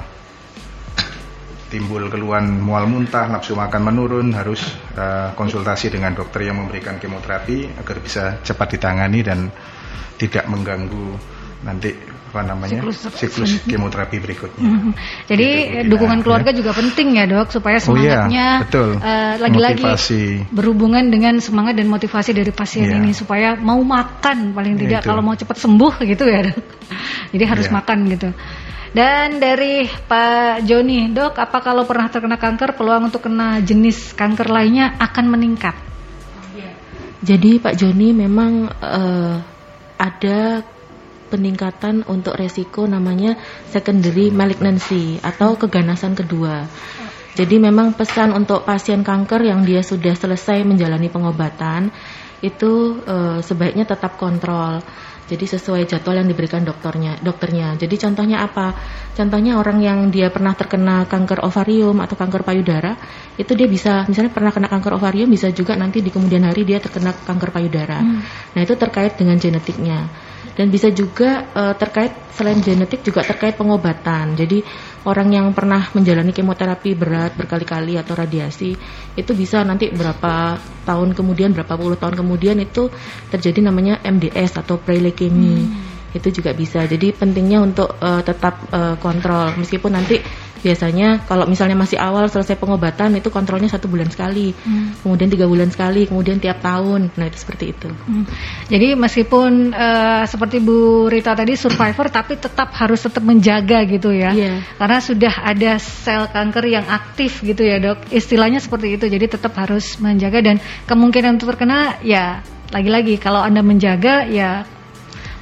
timbul keluhan mual muntah, nafsu makan menurun, harus uh, konsultasi dengan dokter yang memberikan kemoterapi agar bisa cepat ditangani dan tidak mengganggu nanti apa namanya siklus, siklus kemoterapi berikutnya. Mm -hmm. Jadi Jadi dukungan ya, keluarga juga penting ya dok supaya semangatnya oh, iya. Uh, lagi-lagi berhubungan dengan semangat dan motivasi dari pasien ya. ini supaya mau makan paling tidak ya, kalau mau cepat sembuh gitu ya dok. Jadi harus ya. makan gitu. Dan dari Pak Joni, dok, apa kalau pernah terkena kanker, peluang untuk kena jenis kanker lainnya akan meningkat? Jadi Pak Joni memang uh, ada peningkatan untuk resiko namanya secondary malignancy atau keganasan kedua. Jadi memang pesan untuk pasien kanker yang dia sudah selesai menjalani pengobatan itu uh, sebaiknya tetap kontrol jadi sesuai jadwal yang diberikan dokternya, dokternya. Jadi contohnya apa? Contohnya orang yang dia pernah terkena kanker ovarium atau kanker payudara, itu dia bisa misalnya pernah kena kanker ovarium bisa juga nanti di kemudian hari dia terkena kanker payudara. Hmm. Nah, itu terkait dengan genetiknya dan bisa juga uh, terkait selain genetik juga terkait pengobatan. Jadi orang yang pernah menjalani kemoterapi berat berkali-kali atau radiasi itu bisa nanti berapa tahun kemudian berapa puluh tahun kemudian itu terjadi namanya MDS atau preleukemia. Hmm. Itu juga bisa. Jadi pentingnya untuk uh, tetap uh, kontrol meskipun nanti biasanya kalau misalnya masih awal selesai pengobatan itu kontrolnya satu bulan sekali hmm. kemudian tiga bulan sekali kemudian tiap tahun nah itu seperti itu hmm. jadi meskipun uh, seperti Bu Rita tadi survivor tapi tetap harus tetap menjaga gitu ya yeah. karena sudah ada sel kanker yang aktif gitu ya dok istilahnya seperti itu jadi tetap harus menjaga dan kemungkinan untuk terkena ya lagi-lagi kalau anda menjaga ya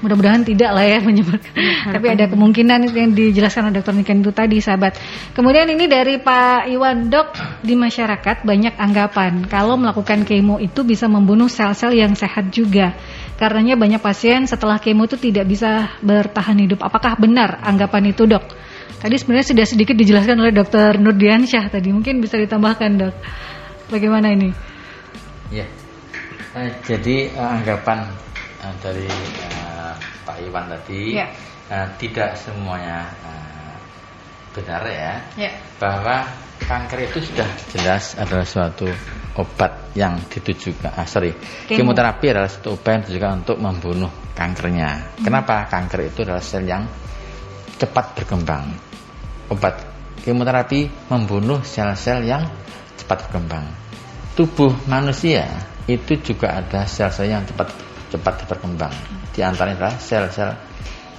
mudah-mudahan tidak lah ya menyebarkan. Ya, Tapi ada kemungkinan yang dijelaskan oleh dokter Niken itu tadi sahabat. Kemudian ini dari Pak Iwan dok di masyarakat banyak anggapan kalau melakukan kemo itu bisa membunuh sel-sel yang sehat juga. Karenanya banyak pasien setelah kemo itu tidak bisa bertahan hidup. Apakah benar anggapan itu dok? Tadi sebenarnya sudah sedikit dijelaskan oleh dokter Nurdiansyah tadi. Mungkin bisa ditambahkan dok. Bagaimana ini? Ya, jadi uh, anggapan uh, dari uh, Pak Iwan tadi ya. uh, tidak semuanya uh, benar ya, ya bahwa kanker itu sudah jelas adalah suatu obat yang ditujukan ah, sorry Kemo. kemoterapi adalah satu obat yang ditujukan untuk membunuh kankernya hmm. kenapa kanker itu adalah sel yang cepat berkembang obat kemoterapi membunuh sel-sel yang cepat berkembang tubuh manusia itu juga ada sel-sel yang cepat cepat berkembang. Di antaranya adalah sel-sel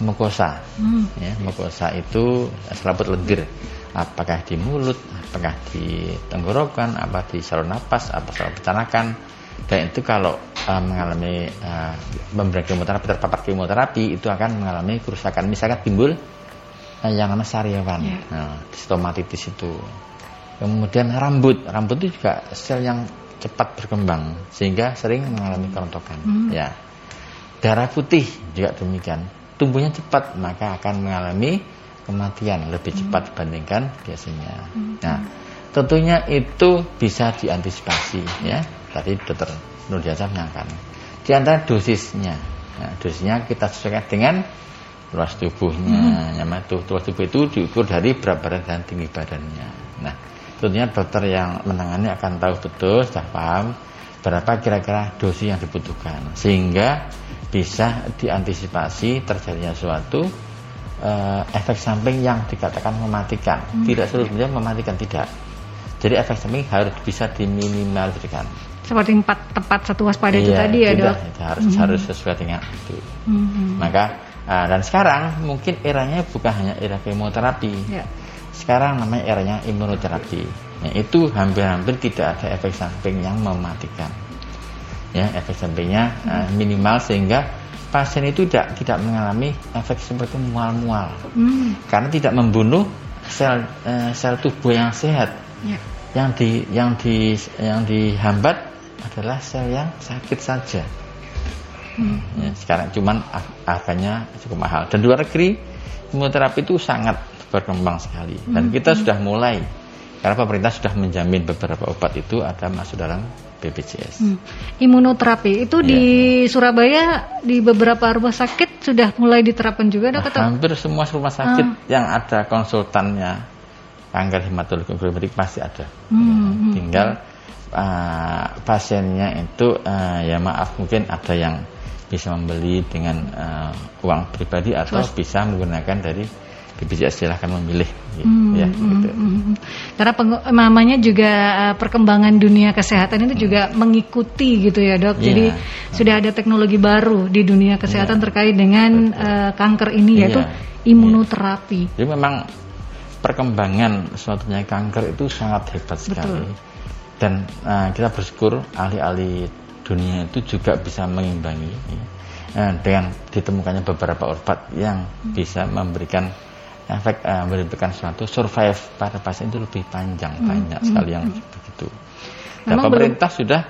mukosa. Hmm. Ya, mukosa itu selaput lendir. Apakah di mulut, apakah di tenggorokan, apa di saluran napas, apa saluran pencernaan. Dan itu kalau uh, mengalami uh, kemoterapi terpapar kemoterapi itu akan mengalami kerusakan. Misalkan timbul uh, yang namanya sariawan, yeah. nah, stomatitis itu. Kemudian rambut, rambut itu juga sel yang cepat berkembang sehingga sering mengalami kerontokan. Hmm. Ya. Darah putih juga demikian. Tumbuhnya cepat maka akan mengalami kematian lebih cepat hmm. dibandingkan biasanya. Hmm. Nah, tentunya itu bisa diantisipasi ya. Tadi dokter Nurjasa menyangkan. Di antara dosisnya. Nah, dosisnya kita sesuaikan dengan luas tubuhnya. Hmm. Ya, luas tubuh itu diukur dari berat badan dan tinggi badannya. Nah, tentunya dokter yang menangani akan tahu betul, sudah paham berapa kira-kira dosis yang dibutuhkan sehingga bisa diantisipasi terjadinya suatu uh, efek samping yang dikatakan mematikan. Hmm. Tidak seluruhnya mematikan tidak. Jadi efek samping harus bisa diminimalkan. Seperti empat tempat satu waspada itu Iya, tadi ya sudah, dok. itu harus Mhm. harus sesuai dengan itu. Mhm. Maka ah, dan sekarang mungkin eranya bukan hanya era kemoterapi. Ya. Sekarang namanya eranya imunoterapi. Ya, itu hampir-hampir tidak ada efek samping yang mematikan. Ya, efek sampingnya ah, minimal sehingga pasien itu tidak tidak mengalami efek seperti mual-mual Hmm. karena tidak membunuh sel eh, sel tubuh yang sehat. Ya. Yang di yang di yang dihambat adalah sel yang sakit saja. Hmm. Ya, sekarang cuman har- harganya cukup mahal. Dan di luar negeri imunoterapi itu sangat berkembang sekali. Dan kita sudah mulai karena pemerintah sudah menjamin beberapa obat itu ada masuk dalam BPJS. Hmm. Imunoterapi itu Iya. di Surabaya di beberapa rumah sakit sudah mulai diterapkan juga dok atau? Hampir semua rumah sakit yang ada konsultannya kanker hematologi onkologi pasti ada. Hmm, Ya, hmm. Tinggal uh, pasiennya itu uh, ya maaf mungkin ada yang bisa membeli dengan uh, uang pribadi atau bisa menggunakan dari BPJS silahkan memilih gitu, Hmm, ya hmm, gitu. hmm, hmm. Karena namanya juga uh, perkembangan dunia kesehatan itu juga mengikuti gitu ya dok. Iya. Jadi sudah ada teknologi baru di dunia kesehatan Iya. terkait dengan uh, kanker ini Iya. yaitu imunoterapi. Jadi memang perkembangan suatu penyakit kanker itu sangat hebat sekali. Dan uh, kita bersyukur ahli-ahli dunia itu juga bisa mengimbangi ya. Dengan ditemukannya beberapa obat yang bisa memberikan efek uh, memberikan suatu survive pada pasien itu lebih panjang banyak sekali yang begitu. Dan Memang pemerintah sudah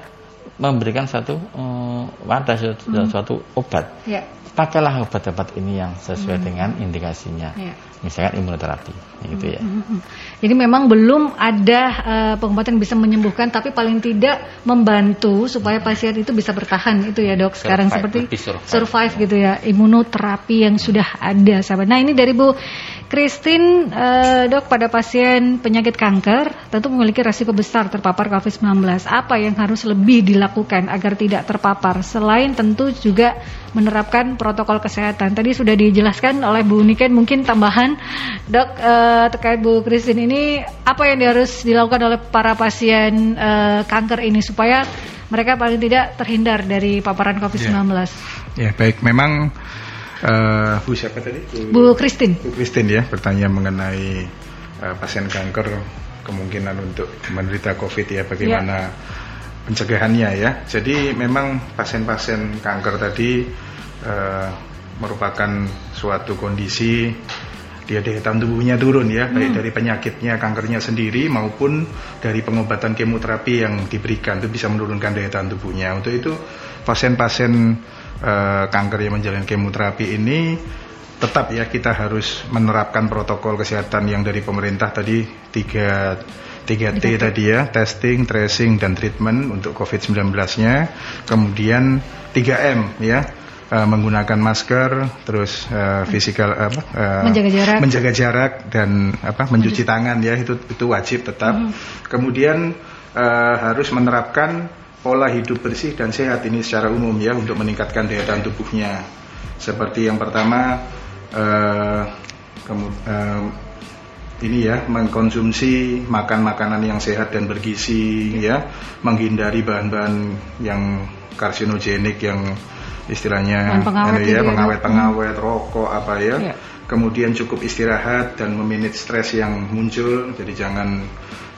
memberikan satu uh, wadah suatu, suatu obat Ya. pakailah obat-obat ini yang sesuai dengan indikasinya. Ya. Misalkan imunoterapi, gitu ya. Mhm. Jadi memang belum ada uh, pengobatan yang bisa menyembuhkan, tapi paling tidak membantu supaya pasien itu bisa bertahan itu ya dok. Sekarang Survive, seperti survive. survive gitu ya, imunoterapi yang sudah ada, sahabat. Nah ini dari Bu Christine, uh, dok pada pasien penyakit kanker tentu memiliki resiko besar terpapar COVID-19. Apa yang harus lebih dilakukan agar tidak terpapar? Selain tentu juga menerapkan protokol kesehatan. Tadi sudah dijelaskan oleh Bu Niken, mungkin tambahan dok eh, terkait Bu Christine ini apa yang harus dilakukan oleh para pasien eh, kanker ini supaya mereka paling tidak terhindar dari paparan COVID-19. Ya baik, memang eh, Bu siapa tadi? Bu Christine. Bu Christine ya bertanya mengenai eh, pasien kanker kemungkinan untuk menderita COVID ya bagaimana pencegahannya ya. Jadi memang pasien-pasien kanker tadi eh, merupakan suatu kondisi dia daya tahan tubuhnya turun ya baik dari penyakitnya kankernya sendiri maupun dari pengobatan kemoterapi yang diberikan itu bisa menurunkan daya tahan tubuhnya. Untuk itu pasien-pasien eh, kanker yang menjalani kemoterapi ini tetap ya kita harus menerapkan protokol kesehatan yang dari pemerintah tadi tiga 3T tadi ya testing, tracing dan treatment untuk COVID-19-nya. Kemudian 3M ya eh, menggunakan masker, terus eh, physical apa eh, Menjaga jarak. menjaga jarak dan apa mencuci tangan ya itu itu wajib tetap. Kemudian eh, harus menerapkan pola hidup bersih dan sehat ini secara umum ya untuk meningkatkan daya tahan tubuhnya. Seperti yang pertama eh, eh, ini ya mengkonsumsi makan makanan yang sehat dan bergizi ya menghindari bahan-bahan yang karsinogenik yang istilahnya pengawet anu ya, ya dok. pengawet-pengawet rokok apa ya Iya. kemudian cukup istirahat dan memanage stres yang muncul jadi jangan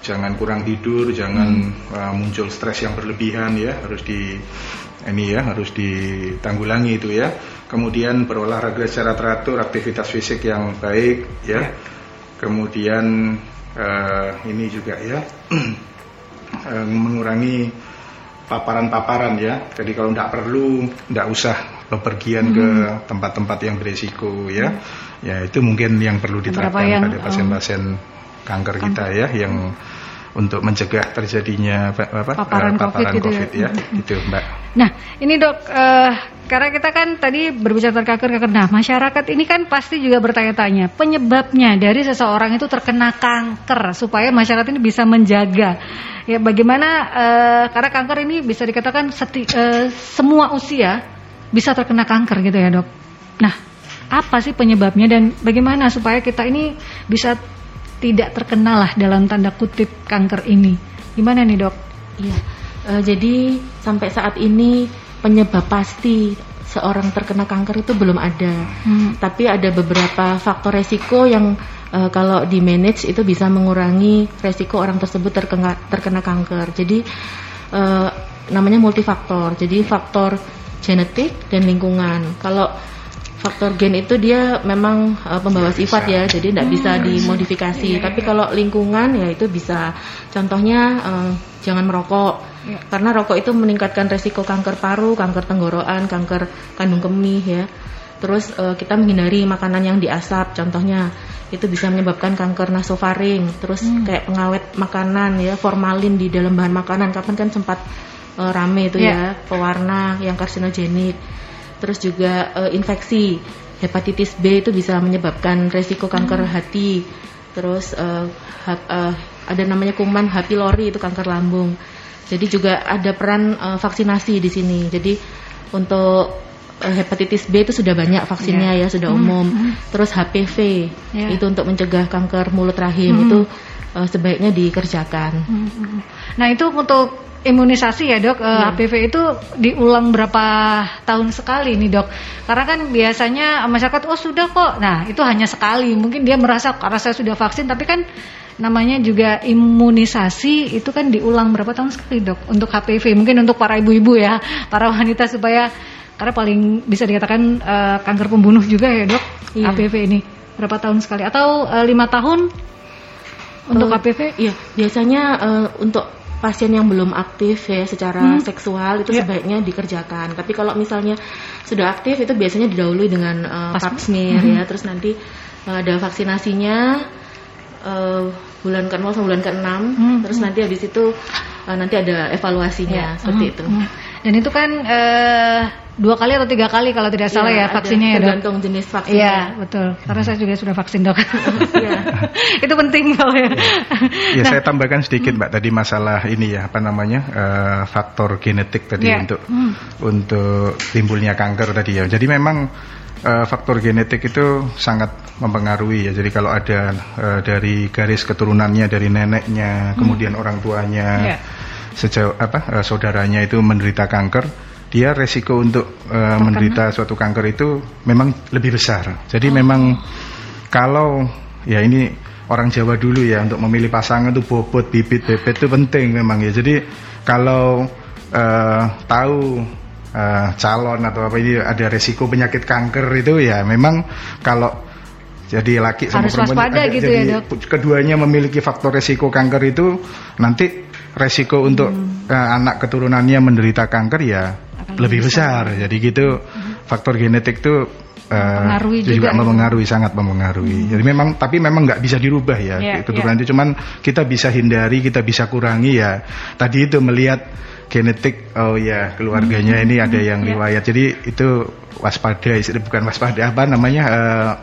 jangan kurang tidur jangan uh, muncul stres yang berlebihan ya harus di ini ya harus ditanggulangi itu ya. Kemudian berolahraga secara teratur aktivitas fisik yang baik ya. Kemudian eh, ini juga ya eh, mengurangi paparan-paparan ya. Jadi kalau tidak perlu tidak usah bepergian ke tempat-tempat yang beresiko ya. Ya itu mungkin yang perlu diterapkan yang, pada pasien-pasien kanker kita ya yang untuk mencegah terjadinya apa, apa, Paparan eh, COVID gitu ya. COVID ya, itu mbak Nah, ini dok, eh, karena kita kan tadi berbicara tentang kanker-kanker. Nah, masyarakat ini kan pasti juga bertanya-tanya penyebabnya dari seseorang itu terkena kanker supaya masyarakat ini bisa menjaga. Ya, bagaimana? eh, karena kanker ini bisa dikatakan seti- eh, semua usia bisa terkena kanker gitu ya dok. Nah, apa sih penyebabnya dan bagaimana supaya kita ini bisa tidak terkenal lah dalam tanda kutip kanker ini. Gimana nih dok? Iya, uh, jadi sampai saat ini penyebab pasti seorang terkena kanker itu belum ada. Hmm. Tapi ada beberapa faktor resiko yang uh, kalau di manage itu bisa mengurangi resiko orang tersebut terkena terkena kanker. Jadi uh, namanya multifaktor. Jadi faktor genetik dan lingkungan. Kalau faktor gen itu dia memang uh, pembawa sifat ya, jadi tidak bisa hmm. dimodifikasi. Iya, Tapi iya. kalau lingkungan ya itu bisa. Contohnya uh, jangan merokok, iya. karena rokok itu meningkatkan resiko kanker paru, kanker tenggorokan, kanker kandung kemih ya. Terus uh, kita menghindari makanan yang diasap, contohnya itu bisa menyebabkan kanker nasofaring. Terus hmm. kayak pengawet makanan ya, formalin di dalam bahan makanan. Kapan kan sempat uh, rame itu yeah. ya pewarna yang karsinogenik terus juga uh, infeksi hepatitis B itu bisa menyebabkan resiko kanker hmm. hati terus uh, ha, uh, ada namanya kuman H. pylori itu kanker lambung jadi juga ada peran uh, vaksinasi di sini jadi untuk uh, hepatitis B itu sudah banyak vaksinnya yeah. ya sudah hmm. umum hmm. terus HPV yeah. itu untuk mencegah kanker mulut rahim hmm. itu uh, sebaiknya dikerjakan hmm. nah itu untuk imunisasi ya dok, hmm. HPV itu diulang berapa tahun sekali nih dok? Karena kan biasanya masyarakat oh sudah kok, nah itu hanya sekali. Mungkin dia merasa karena saya sudah vaksin, tapi kan namanya juga imunisasi itu kan diulang berapa tahun sekali dok untuk HPV. Mungkin untuk para ibu-ibu ya, para wanita supaya karena paling bisa dikatakan uh, kanker pembunuh juga ya dok, iya. HPV ini berapa tahun sekali atau eh, lima tahun untuk uh, HPV? Iya, biasanya uh, untuk pasien yang belum aktif ya secara hmm. seksual itu yeah. sebaiknya dikerjakan. Tapi kalau misalnya sudah aktif itu biasanya didahului dengan uh, pap smear hmm. ya, terus nanti uh, ada vaksinasinya uh, bulan ke-0 sampai bulan ke-6, hmm. terus nanti habis itu uh, nanti ada evaluasinya yeah. seperti hmm. itu. Hmm. Dan itu kan uh, dua kali atau tiga kali kalau tidak salah ya, ya vaksinnya ya dok. Tergantung jenis vaksinnya. Iya betul. Karena saya juga sudah vaksin dok. Iya. itu penting kalau ya. Ya nah. saya tambahkan sedikit mbak tadi masalah ini ya apa namanya uh, faktor genetik tadi ya. untuk hmm. untuk timbulnya kanker tadi ya. Jadi memang uh, faktor genetik itu sangat mempengaruhi ya. Jadi kalau ada uh, dari garis keturunannya dari neneknya, hmm. kemudian orang tuanya, ya. Sejauh apa uh, saudaranya itu menderita kanker dia resiko untuk uh, menderita suatu kanker itu memang lebih besar. Jadi oh. memang kalau ya ini orang Jawa dulu ya untuk memilih pasangan itu bobot, bibit, bebet itu penting memang ya. Jadi kalau uh, tahu uh, calon atau apa ini ada resiko penyakit kanker itu ya memang kalau jadi laki sama Harus perempuan ada, gitu jadi ya, dok. keduanya memiliki faktor resiko kanker itu nanti resiko untuk hmm. uh, anak keturunannya menderita kanker ya lebih besar. besar. Jadi gitu hmm. faktor genetik itu uh, juga, juga mempengaruhi sangat mempengaruhi. Hmm. Jadi memang tapi memang nggak bisa dirubah ya yeah, keturunan yeah. itu cuman kita bisa hindari, kita bisa kurangi ya. Tadi itu melihat genetik oh ya keluarganya hmm. ini ada yang yeah. riwayat. Jadi itu waspada bukan waspada apa namanya uh,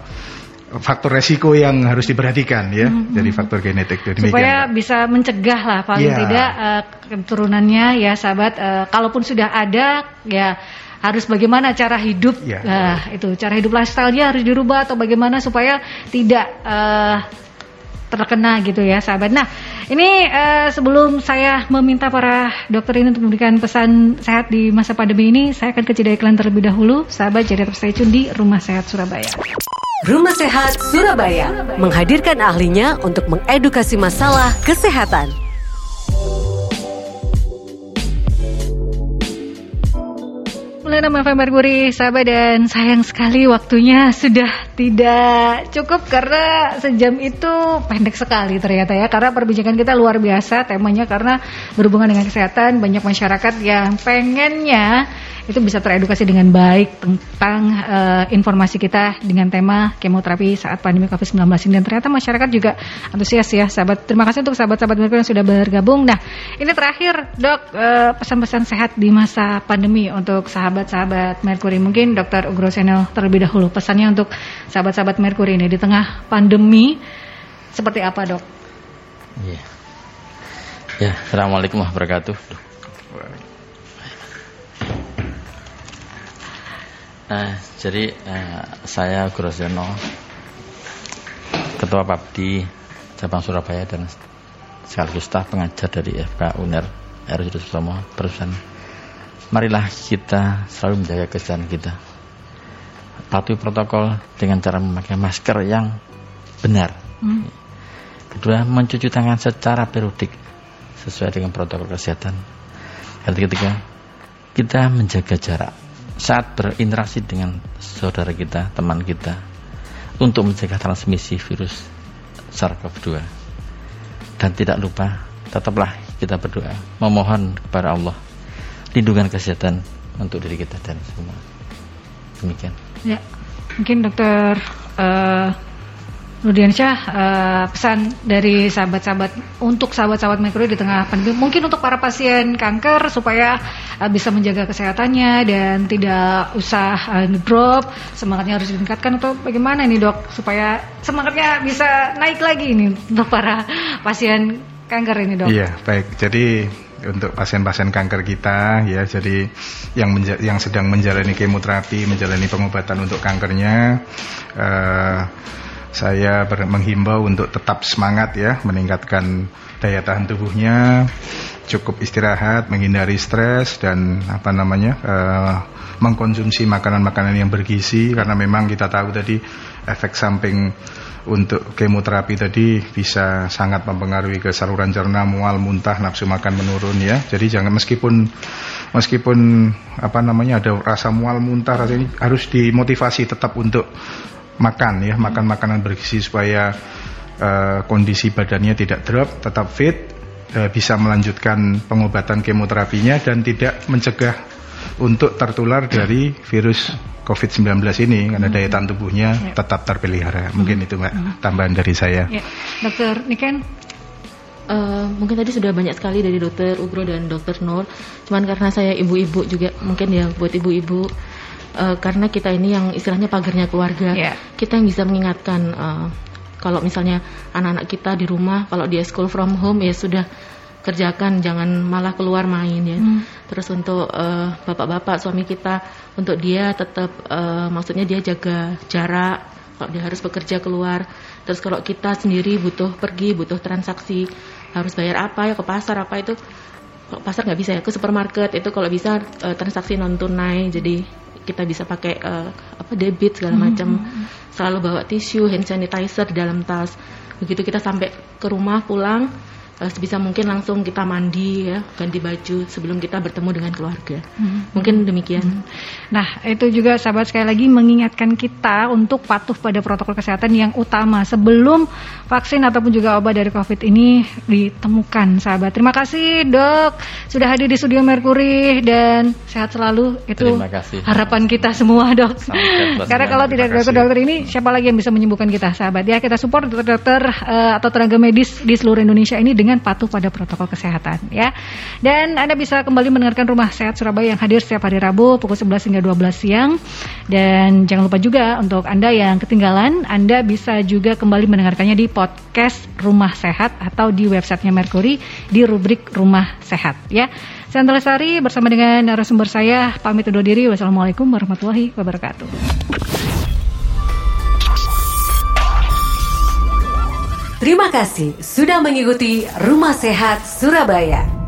faktor resiko yang harus diperhatikan ya hmm. dari faktor genetik demikian, supaya bisa mencegah lah paling yeah. tidak uh, keturunannya ya sahabat uh, kalaupun sudah ada ya harus bagaimana cara hidup ya, uh, itu cara hidup lifestyle-nya harus dirubah atau bagaimana supaya tidak uh, terkena gitu ya sahabat. Nah ini uh, sebelum saya meminta para dokter ini untuk memberikan pesan sehat di masa pandemi ini, saya akan ke jeda iklan terlebih dahulu. Sahabat jadi tetap stay tune di Rumah Sehat Surabaya. Rumah Sehat Surabaya menghadirkan ahlinya untuk mengedukasi masalah kesehatan. Mulai nama FM Merkuri, sahabat dan sayang sekali waktunya sudah tidak cukup karena sejam itu pendek sekali ternyata ya karena perbincangan kita luar biasa temanya karena berhubungan dengan kesehatan banyak masyarakat yang pengennya itu bisa teredukasi dengan baik tentang uh, informasi kita dengan tema kemoterapi saat pandemi COVID-19 ini dan ternyata masyarakat juga antusias ya sahabat. Terima kasih untuk sahabat-sahabat mereka yang sudah bergabung. Nah, ini terakhir dok uh, pesan-pesan sehat di masa pandemi untuk sahabat-sahabat Merkuri. Mungkin dokter Ugroseno terlebih dahulu pesannya untuk sahabat-sahabat Merkuri ini di tengah pandemi seperti apa dok? Iya. Ya, Assalamualaikum wabarakatuh. Nah, jadi uh, saya Groseno, Ketua Papdi cabang Surabaya dan sekaligus staf pengajar dari FK UNER RS Sutomo perusahaan marilah kita selalu menjaga kesehatan kita. Patuhi protokol dengan cara memakai masker yang benar. Hmm. kedua mencuci tangan secara periodik sesuai dengan protokol kesehatan. Yang ketiga kita menjaga jarak saat berinteraksi dengan saudara kita teman kita untuk mencegah transmisi virus SARS-CoV-2 dan tidak lupa tetaplah kita berdoa. Memohon kepada Allah lindungan kesehatan untuk diri kita dan semua. Demikian. Ya mungkin dokter uh, Nudiansyah uh, pesan dari sahabat-sahabat untuk sahabat-sahabat Merkuri di tengah pandemi mungkin untuk para pasien kanker supaya uh, bisa menjaga kesehatannya dan tidak usah uh, drop semangatnya harus ditingkatkan atau bagaimana nih dok? Supaya semangatnya bisa naik lagi nih untuk para pasien kanker ini dok. Iya baik. Jadi untuk pasien-pasien kanker kita ya. Jadi yang yang sedang menjalani kemoterapi menjalani pengobatan untuk kankernya uh, saya menghimbau untuk tetap semangat ya, meningkatkan daya tahan tubuhnya, cukup istirahat, menghindari stres dan apa namanya uh, mengkonsumsi makanan-makanan yang bergizi. Karena memang kita tahu tadi efek samping untuk kemoterapi tadi bisa sangat mempengaruhi ke saluran cerna, mual, muntah, nafsu makan menurun ya. Jadi jangan meskipun meskipun apa namanya ada rasa mual, muntah, rasanya harus dimotivasi tetap untuk makan ya, makan makanan bergizi supaya uh, kondisi badannya tidak drop, tetap fit, uh, bisa melanjutkan pengobatan kemoterapinya dan tidak mencegah untuk tertular dari virus COVID-19 ini karena daya tahan tubuhnya ya. tetap terpelihara. Mungkin itu Mbak tambahan dari saya. Ya. Dokter Niken Uh, mungkin tadi sudah banyak sekali dari dokter Ugro dan dokter Nur. Cuman karena saya ibu-ibu juga mungkin ya buat ibu-ibu uh, karena kita ini yang istilahnya pagarnya keluarga, yeah. kita yang bisa mengingatkan uh, kalau misalnya anak-anak kita di rumah, kalau dia school from home ya sudah kerjakan, jangan malah keluar main ya. Hmm. Terus untuk bapak bapak-bapak suami kita, untuk dia tetap uh, maksudnya dia jaga jarak, kalau dia harus bekerja keluar. Terus kalau kita sendiri butuh pergi, butuh transaksi, harus bayar apa ya ke pasar apa itu, pasar nggak bisa ya ke supermarket itu kalau bisa uh, transaksi non tunai jadi kita bisa pakai uh, apa debit segala macam. Mm -hmm. Selalu bawa tisu, hand sanitizer di dalam tas. Begitu kita sampai ke rumah pulang uh, sebisa mungkin langsung kita mandi ya ganti baju sebelum kita bertemu dengan keluarga. Hmm. mungkin demikian. Hmm. nah itu juga sahabat sekali lagi mengingatkan kita untuk patuh pada protokol kesehatan yang utama. Sebelum vaksin ataupun juga obat dari covid ini ditemukan sahabat. Terima kasih dok sudah hadir di studio Merkuri dan sehat selalu. Itu harapan kita semua dok. Karena kalau tidak dokter-dokter ini siapa lagi yang bisa menyembuhkan kita sahabat? Ya kita support dokter-dokter uh, atau tenaga medis di seluruh Indonesia ini dengan dengan patuh pada protokol kesehatan ya. Dan Anda bisa kembali mendengarkan Rumah Sehat Surabaya yang hadir setiap hari Rabu pukul 11 hingga 12 siang. Dan jangan lupa juga untuk Anda yang ketinggalan, Anda bisa juga kembali mendengarkannya di podcast Rumah Sehat atau di websitenya Mercury di rubrik Rumah Sehat ya. Saya Sari bersama dengan narasumber saya pamit undur diri. Wassalamualaikum warahmatullahi wabarakatuh. Terima kasih sudah mengikuti Rumah Sehat Surabaya.